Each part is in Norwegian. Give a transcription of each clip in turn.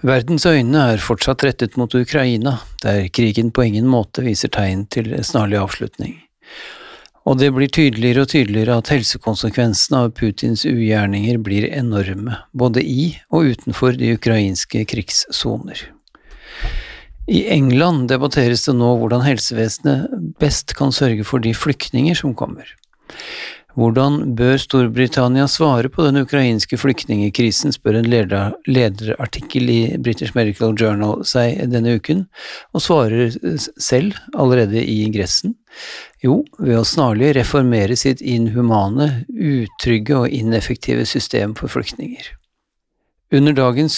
Verdens øyne er fortsatt rettet mot Ukraina, der krigen på ingen måte viser tegn til snarlig avslutning. Og det blir tydeligere og tydeligere at helsekonsekvensene av Putins ugjerninger blir enorme, både i og utenfor de ukrainske krigssoner. I England debatteres det nå hvordan helsevesenet best kan sørge for de flyktninger som kommer. Hvordan bør Storbritannia svare på den ukrainske flyktningekrisen, spør en lederartikkel i British Medical Journal seg denne uken, og svarer selv, allerede i ingressen, jo, ved å snarlig reformere sitt inhumane, utrygge og ineffektive system for flyktninger. Under dagens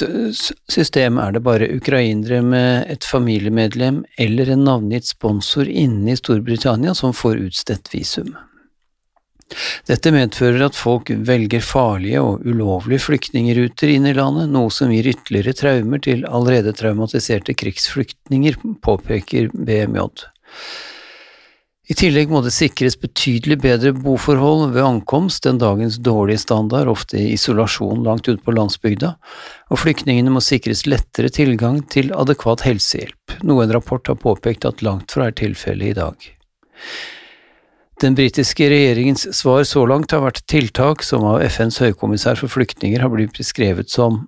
system er det bare ukrainere med et familiemedlem eller en navngitt sponsor inne i Storbritannia som får utstedt visum. Dette medfører at folk velger farlige og ulovlige flyktningruter inn i landet, noe som gir ytterligere traumer til allerede traumatiserte krigsflyktninger, påpeker BMJ. I tillegg må det sikres betydelig bedre boforhold ved ankomst enn dagens dårlige standard, ofte i isolasjon langt ute på landsbygda, og flyktningene må sikres lettere tilgang til adekvat helsehjelp, noe en rapport har påpekt at langt fra er tilfellet i dag. Den britiske regjeringens svar så langt har vært tiltak som av FNs høykommissær for flyktninger har blitt beskrevet som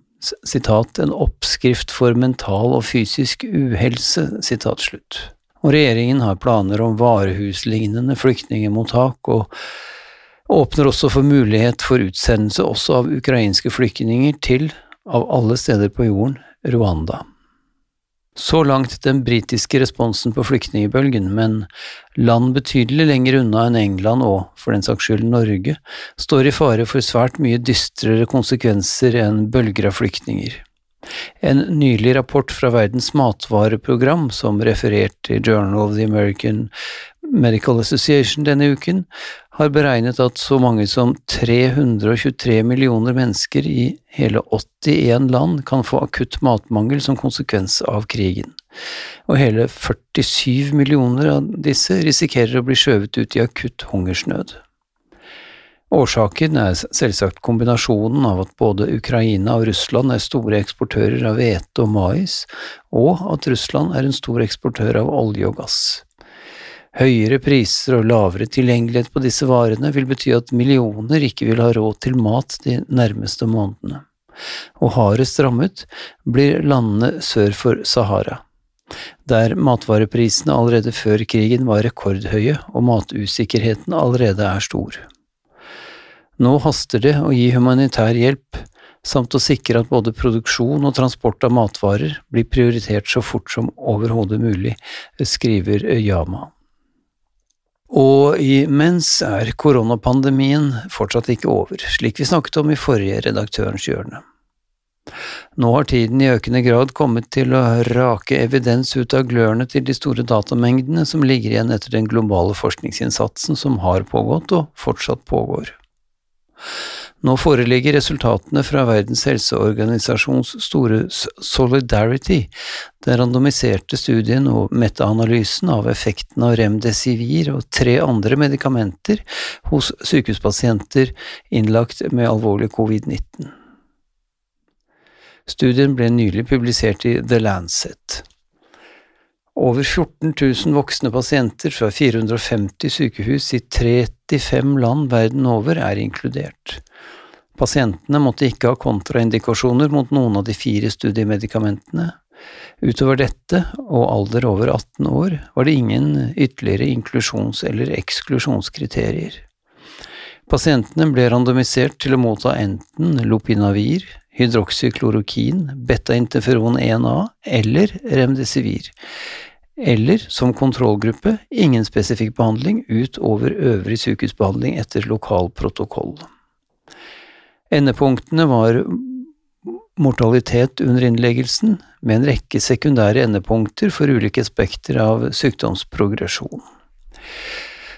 citat, en oppskrift for mental og fysisk uhelse, citat slutt. Og regjeringen har planer om varehuslignende flyktningemottak, og åpner også for mulighet for utsendelse også av ukrainske flyktninger til, av alle steder på jorden, Rwanda. Så langt den britiske responsen på flyktningbølgen, men land betydelig lenger unna enn England og, for den saks skyld, Norge, står i fare for svært mye dystrere konsekvenser enn bølger av flyktninger. En nylig rapport fra Verdens matvareprogram, som refererte i Journal of the American Medical Association denne uken, har beregnet at så mange som 323 millioner mennesker i hele 81 land kan få akutt matmangel som konsekvens av krigen, og hele 47 millioner av disse risikerer å bli skjøvet ut i akutt hungersnød. Årsaken er selvsagt kombinasjonen av at både Ukraina og Russland er store eksportører av hvete og mais, og at Russland er en stor eksportør av olje og gass. Høyere priser og lavere tilgjengelighet på disse varene vil bety at millioner ikke vil ha råd til mat de nærmeste månedene. Og hardest rammet blir landene sør for Sahara, der matvareprisene allerede før krigen var rekordhøye og matusikkerheten allerede er stor. Nå haster det å gi humanitær hjelp, samt å sikre at både produksjon og transport av matvarer blir prioritert så fort som overhodet mulig, skriver Yama. Og imens er koronapandemien fortsatt ikke over, slik vi snakket om i forrige Redaktørens hjørne. Nå har tiden i økende grad kommet til å rake evidens ut av glørne til de store datamengdene som ligger igjen etter den globale forskningsinnsatsen som har pågått og fortsatt pågår. Nå foreligger resultatene fra Verdens helseorganisasjons store Solidarity, den randomiserte studien og metaanalysen av effekten av remdesivir og tre andre medikamenter hos sykehuspasienter innlagt med alvorlig covid-19. Studien ble nylig publisert i The Lancet. Over 14 000 voksne pasienter fra 450 sykehus i 35 land verden over er inkludert. Pasientene måtte ikke ha kontraindikasjoner mot noen av de fire studiemedikamentene. Utover dette, og alder over 18 år, var det ingen ytterligere inklusjons- eller eksklusjonskriterier. Pasientene ble randomisert til å motta enten lopinavir, hydroksyklorokin, beta-interferon 1A eller remdesivir, eller som kontrollgruppe ingen spesifikk behandling utover øvrig sykehusbehandling etter lokal protokoll. Endepunktene var mortalitet under innleggelsen, med en rekke sekundære endepunkter for ulike spekter av sykdomsprogresjon.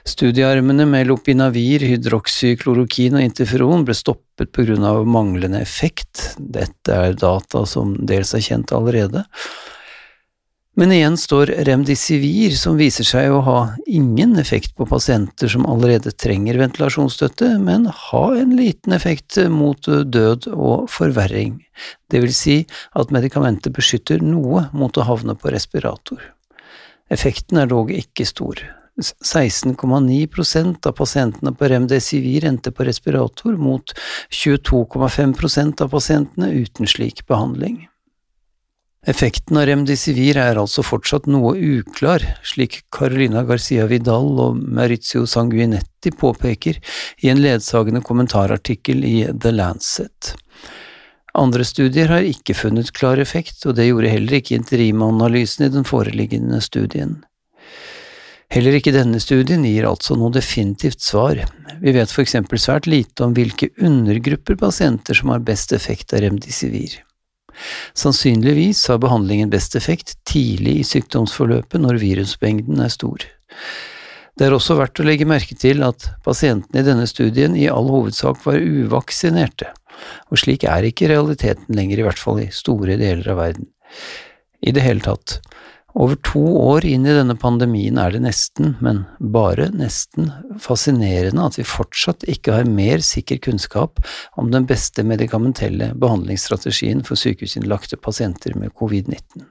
Studiearmene med lopinavir, hydroksyklorokin og interferon ble stoppet av manglende effekt. Dette er data som dels er kjent allerede. Men igjen står remdesivir, som viser seg å ha ingen effekt på pasienter som allerede trenger ventilasjonsstøtte, men ha en liten effekt mot død og forverring. Det vil si at medikamentet beskytter noe mot å havne på respirator. Effekten er dog ikke stor. 16,9% av pasientene på remdesivir endte på respirator, mot 22,5% av pasientene uten slik behandling. Effekten av remdesivir er altså fortsatt noe uklar, slik Carolina Garcia Vidal og Maurizio Sanguinetti påpeker i en ledsagende kommentarartikkel i The Lancet. Andre studier har ikke funnet klar effekt, og det gjorde heller ikke interimanalysen i den foreliggende studien. Heller ikke denne studien gir altså noe definitivt svar. Vi vet for eksempel svært lite om hvilke undergrupper pasienter som har best effekt av remdesivir. Sannsynligvis har behandlingen best effekt tidlig i sykdomsforløpet når virusmengden er stor. Det er også verdt å legge merke til at pasientene i denne studien i all hovedsak var uvaksinerte, og slik er ikke realiteten lenger, i hvert fall i store deler av verden. I det hele tatt, over to år inn i denne pandemien er det nesten, men bare nesten, fascinerende at vi fortsatt ikke har mer sikker kunnskap om den beste medikamentelle behandlingsstrategien for sykehusinnlagte pasienter med covid-19.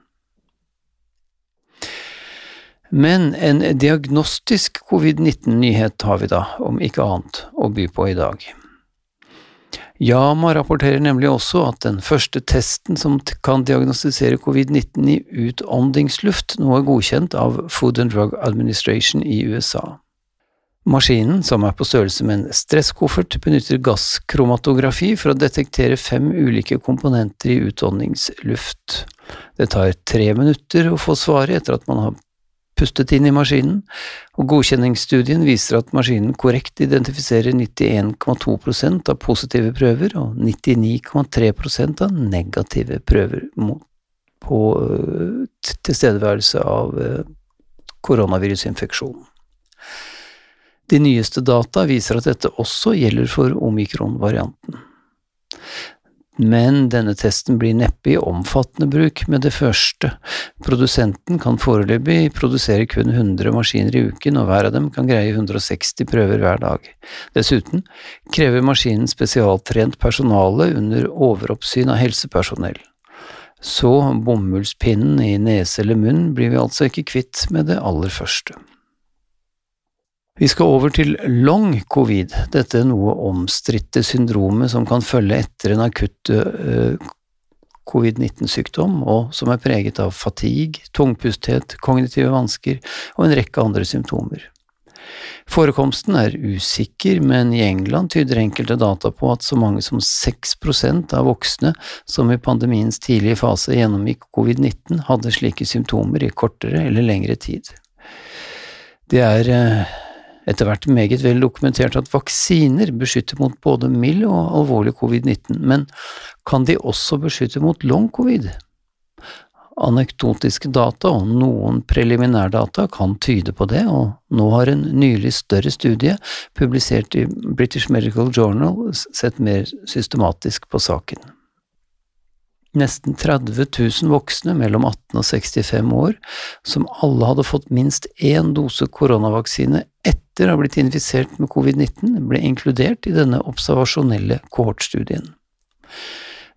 Men en diagnostisk covid-19-nyhet har vi da, om ikke annet, å by på i dag. Yama rapporterer nemlig også at den første testen som kan diagnostisere covid-19 i utåndingsluft, nå er godkjent av Food and Drug Administration i USA. Maskinen, som er på størrelse med en stresskoffert, benytter gasskromatografi for å detektere fem ulike komponenter i utåndingsluft. Det tar tre minutter å få svaret etter at man har pustet inn i maskinen, og godkjenningsstudien viser at maskinen korrekt identifiserer 91,2% av positive prøver og 99,3% av negative prøver på øh, tilstedeværelse av øh, koronavirusinfeksjon. De nyeste data viser at dette også gjelder for omikron-varianten men denne testen blir neppe i omfattende bruk med det første. Produsenten kan foreløpig produsere kun 100 maskiner i uken, og hver av dem kan greie 160 prøver hver dag. Dessuten krever maskinen spesialtrent personale under overoppsyn av helsepersonell. Så bomullspinnen i nese eller munn blir vi altså ikke kvitt med det aller første. Vi skal over til long covid, dette noe omstridte syndromet som kan følge etter en akutt uh, covid-19-sykdom, og som er preget av fatigue, tungpusthet, kognitive vansker og en rekke andre symptomer. Forekomsten er usikker, men i England tyder enkelte data på at så mange som 6% av voksne som i pandemiens tidlige fase gjennomgikk covid-19, hadde slike symptomer i kortere eller lengre tid. Det er uh, etter hvert meget vel dokumentert at vaksiner beskytter mot både mild og alvorlig covid-19, men kan de også beskytte mot long covid? Anekdotiske data og noen preliminærdata kan tyde på det, og nå har en nylig større studie, publisert i British Medical Journal, sett mer systematisk på saken nesten 30 000 voksne mellom 18 og 65 år som alle hadde fått minst én dose koronavaksine etter å ha blitt infisert med covid-19, ble inkludert i denne observasjonelle kohortstudien.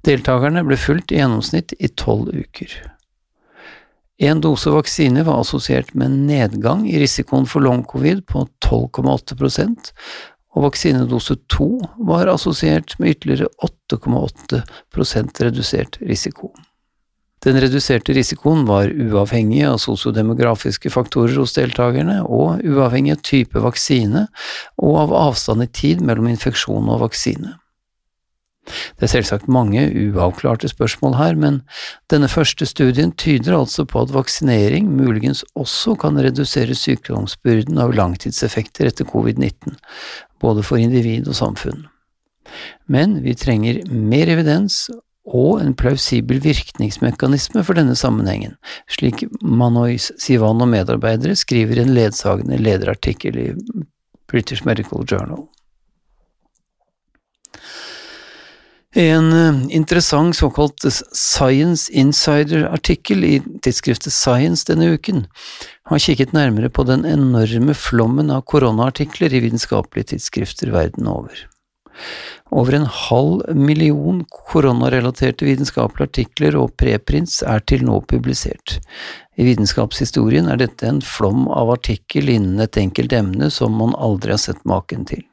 Deltakerne ble fulgt i gjennomsnitt i tolv uker. En dose vaksine var assosiert med en nedgang i risikoen for long-covid på 12,8% og vaksinedose 2 var assosiert med ytterligere 8,8% redusert risiko. Den reduserte risikoen var uavhengig av sosiodemografiske faktorer hos deltakerne, og uavhengig av type vaksine og av avstand i tid mellom infeksjon og vaksine. Det er selvsagt mange uavklarte spørsmål her, men denne første studien tyder altså på at vaksinering muligens også kan redusere sykdomsbyrden av langtidseffekter etter covid-19, både for individ og samfunn. Men vi trenger mer evidens og en plausibel virkningsmekanisme for denne sammenhengen, slik Manois Sivan og medarbeidere skriver i en ledsagende lederartikkel i British Medical Journal. En eh, interessant såkalt Science Insider-artikkel i tidsskriftet Science denne uken har kikket nærmere på den enorme flommen av koronaartikler i vitenskapelige tidsskrifter verden over. Over en halv million koronarelaterte vitenskapelige artikler og preprints er til nå publisert. I vitenskapshistorien er dette en flom av artikkel innen et enkelt emne som man aldri har sett maken til.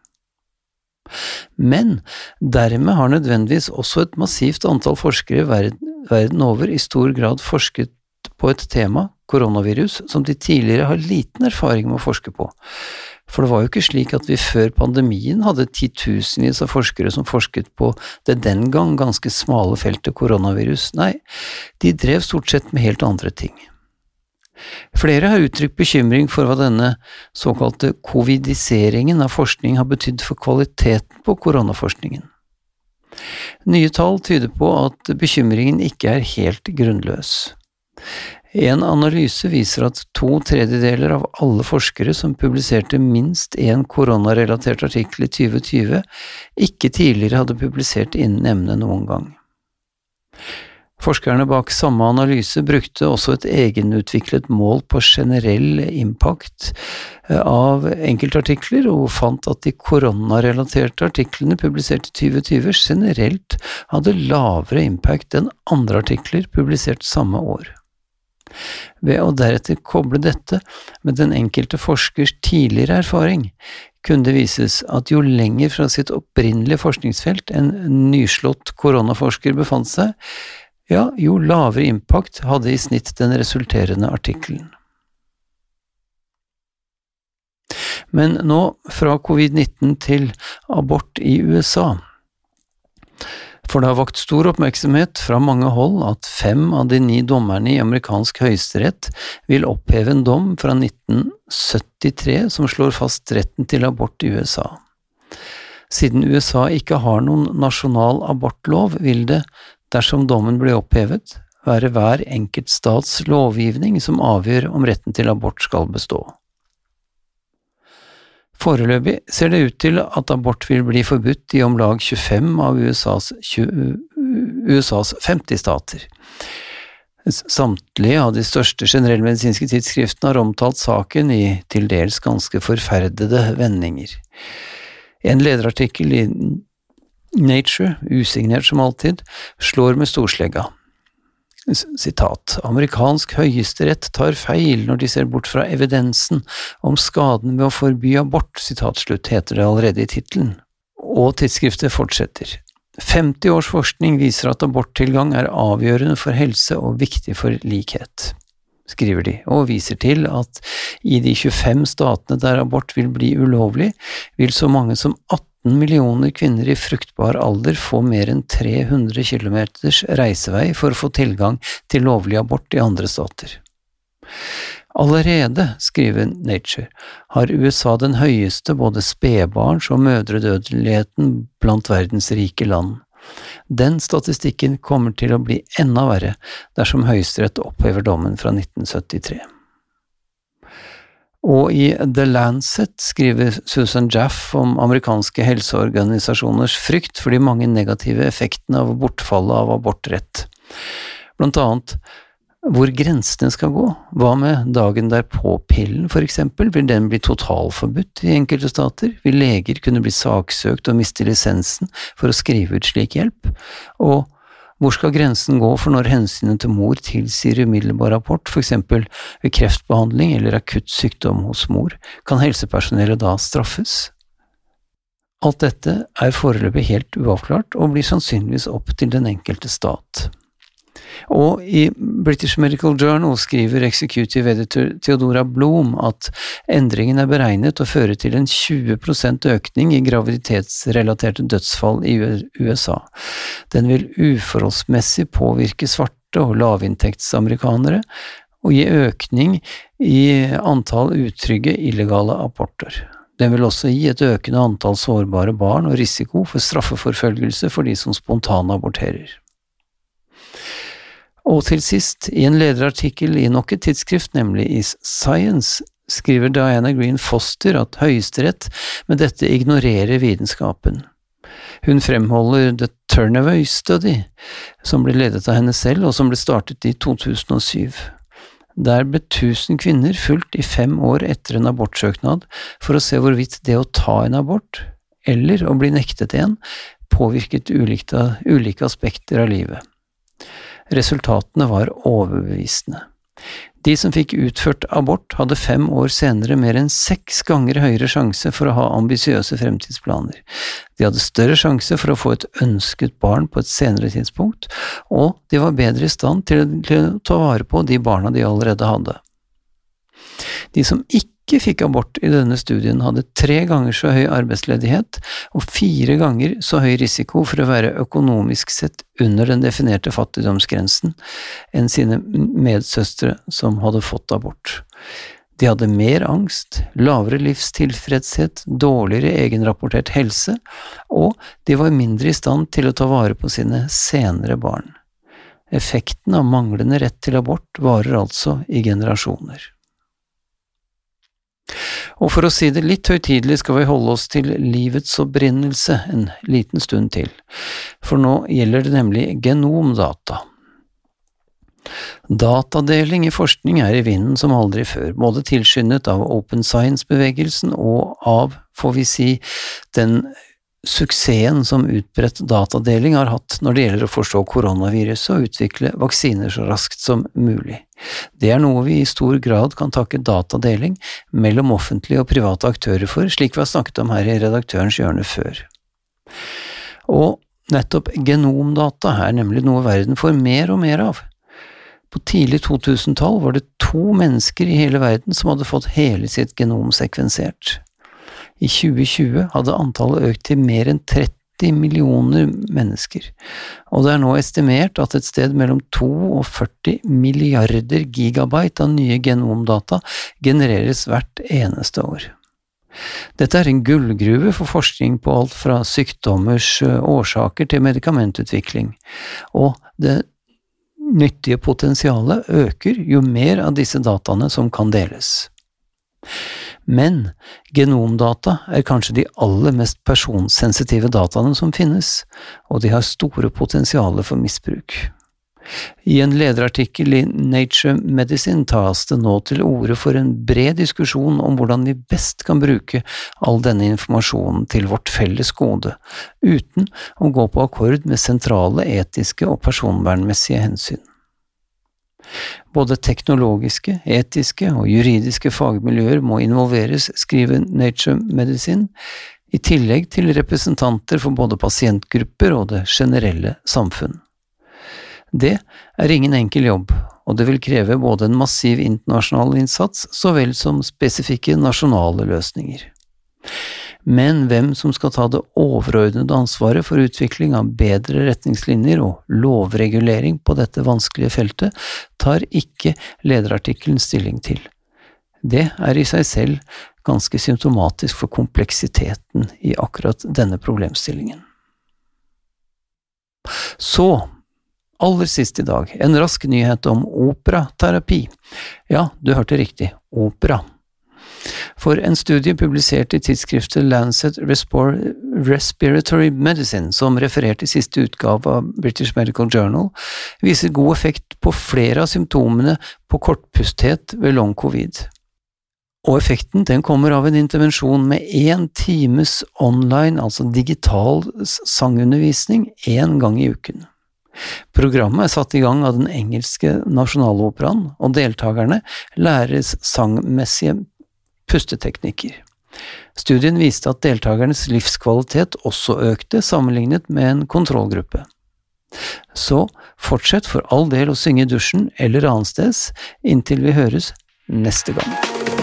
Men dermed har nødvendigvis også et massivt antall forskere verden over i stor grad forsket på et tema, koronavirus, som de tidligere har liten erfaring med å forske på, for det var jo ikke slik at vi før pandemien hadde titusenvis av forskere som forsket på det den gang ganske smale feltet koronavirus, nei, de drev stort sett med helt andre ting. Flere har uttrykt bekymring for hva denne såkalte covidiseringen av forskning har betydd for kvaliteten på koronaforskningen. Nye tall tyder på at bekymringen ikke er helt grunnløs. En analyse viser at to tredjedeler av alle forskere som publiserte minst én koronarelatert artikkel i 2020, ikke tidligere hadde publisert innen emnet noen gang. Forskerne bak samme analyse brukte også et egenutviklet mål på generell impact eh, av enkeltartikler, og fant at de koronarelaterte artiklene publisert i 2020 generelt hadde lavere impact enn andre artikler publisert samme år. Ved å deretter koble dette med den enkelte forskers tidligere erfaring, kunne det vises at jo lenger fra sitt opprinnelige forskningsfelt en nyslått koronaforsker befant seg, ja, jo lavere impact hadde i snitt den resulterende artikkelen. Men nå fra covid-19 til abort i USA. For det har vakt stor oppmerksomhet fra mange hold at fem av de ni dommerne i amerikansk høyesterett vil oppheve en dom fra 1973 som slår fast retten til abort i USA. Siden USA ikke har noen nasjonal abortlov, vil det, dersom dommen blir opphevet, være hver enkelt stats lovgivning som avgjør om retten til abort skal bestå. Foreløpig ser det ut til at abort vil bli forbudt i om lag 25 av USAs, 20, USAs 50 stater. Samtlige av de største generellmedisinske tidsskriftene har omtalt saken i til dels ganske forferdede vendinger. En lederartikkel i Nature, usignert som alltid, slår med storslegga. Sitat, amerikansk høyesterett tar feil når de ser bort fra evidensen om skaden ved å forby abort, sitat slutt, heter det allerede i tittelen. Og tidsskriftet fortsetter. 50 års forskning viser at aborttilgang er avgjørende for helse og viktig for likhet, skriver de, og viser til at i de 25 statene der abort vil bli ulovlig, vil så mange som 18 18 millioner kvinner i fruktbar alder få mer enn 300 km reisevei for å få tilgang til lovlig abort i andre stater. Allerede, skriver Nature, har USA den høyeste både spedbarns- og mødredødeligheten blant verdens rike land. Den statistikken kommer til å bli enda verre dersom Høyesterett opphever dommen fra 1973. Og i The Lancet skriver Susan Jaff om amerikanske helseorganisasjoners frykt for de mange negative effektene av bortfallet av abortrett. Blant annet hvor grensene skal gå. Hva med dagen derpå-pillen, for eksempel, vil den bli totalforbudt i enkelte stater? Vil leger kunne bli saksøkt og miste lisensen for å skrive ut slik hjelp? Og hvor skal grensen gå for når hensynet til mor tilsier umiddelbar rapport, eksempel ved kreftbehandling eller akutt sykdom hos mor? Kan helsepersonellet da straffes? Alt dette er foreløpig helt uavklart, og blir sannsynligvis opp til den enkelte stat. Og i British Medical Journal skriver executive editor Theodora Blom at endringen er beregnet å føre til en 20% økning i graviditetsrelaterte dødsfall i USA. Den vil uforholdsmessig påvirke svarte og lavinntektsamerikanere, og gi økning i antall utrygge illegale aborter. Den vil også gi et økende antall sårbare barn og risiko for straffeforfølgelse for de som spontanaborterer. Og til sist, i en lederartikkel i nok et tidsskrift, nemlig i Science, skriver Diana Green Foster at Høyesterett med dette ignorerer vitenskapen. Hun fremholder The Turnaway Study, som ble ledet av henne selv, og som ble startet i 2007. Der ble 1000 kvinner fulgt i fem år etter en abortsøknad for å se hvorvidt det å ta en abort, eller å bli nektet en, påvirket ulike, ulike aspekter av livet. Resultatene var overbevisende. De som fikk utført abort, hadde fem år senere mer enn seks ganger høyere sjanse for å ha ambisiøse fremtidsplaner. De hadde større sjanse for å få et ønsket barn på et senere tidspunkt, og de var bedre i stand til å ta vare på de barna de allerede hadde. De som ikke ikke fikk abort i denne studien, hadde tre ganger så høy arbeidsledighet og fire ganger så høy risiko for å være økonomisk sett under den definerte fattigdomsgrensen enn sine medsøstre som hadde fått abort. De hadde mer angst, lavere livstilfredshet, dårligere egenrapportert helse, og de var mindre i stand til å ta vare på sine senere barn. Effekten av manglende rett til abort varer altså i generasjoner. Og for å si det litt høytidelig skal vi holde oss til livets opprinnelse en liten stund til, for nå gjelder det nemlig genomdata. Datadeling i forskning er i vinden som aldri før, både tilskyndet av open science-bevegelsen og av, får vi si, den suksessen som utbredt datadeling har hatt når det gjelder å forstå koronaviruset og utvikle vaksiner så raskt som mulig. Det er noe vi i stor grad kan takke datadeling mellom offentlige og private aktører for, slik vi har snakket om her i Redaktørens hjørne før. Og nettopp genomdata er nemlig noe verden får mer og mer av. På tidlig 2000-tall var det to mennesker i hele verden som hadde fått hele sitt genom sekvensert. I 2020 hadde antallet økt til mer enn 30 millioner mennesker, og det er nå estimert at et sted mellom 2 og 40 milliarder gigabyte av nye genomdata genereres hvert eneste år. Dette er en gullgruve for forskning på alt fra sykdommers årsaker til medikamentutvikling, og det nyttige potensialet øker jo mer av disse dataene som kan deles. Men genomdata er kanskje de aller mest personsensitive dataene som finnes, og de har store potensialer for misbruk. I en lederartikkel i Nature Medicine tas det nå til orde for en bred diskusjon om hvordan vi best kan bruke all denne informasjonen til vårt felles gode, uten å gå på akkord med sentrale etiske og personvernmessige hensyn. Både teknologiske, etiske og juridiske fagmiljøer må involveres, skriver Nature Medicine, i tillegg til representanter for både pasientgrupper og det generelle samfunn. Det er ingen enkel jobb, og det vil kreve både en massiv internasjonal innsats så vel som spesifikke nasjonale løsninger men hvem som skal ta det overordnede ansvaret for utvikling av bedre retningslinjer og lovregulering på dette vanskelige feltet, tar ikke lederartikkelen stilling til. Det er i seg selv ganske symptomatisk for kompleksiteten i akkurat denne problemstillingen. Så, aller sist i dag, en rask nyhet om operaterapi. Ja, du hørte riktig, opera. For en studie publisert i tidsskriftet Lancet Respiratory Medicine, som refererte i siste utgave av British Medical Journal, viser god effekt på flere av symptomene på kortpusthet ved long covid. Og effekten den kommer av en intervensjon med én times online, altså digital sangundervisning, én gang i uken. Programmet er satt i gang av den engelske nasjonaloperaen, og deltakerne læres sangmessige pusteteknikker. Studien viste at deltakernes livskvalitet også økte sammenlignet med en kontrollgruppe. Så fortsett for all del å synge i dusjen eller annensteds inntil vi høres neste gang.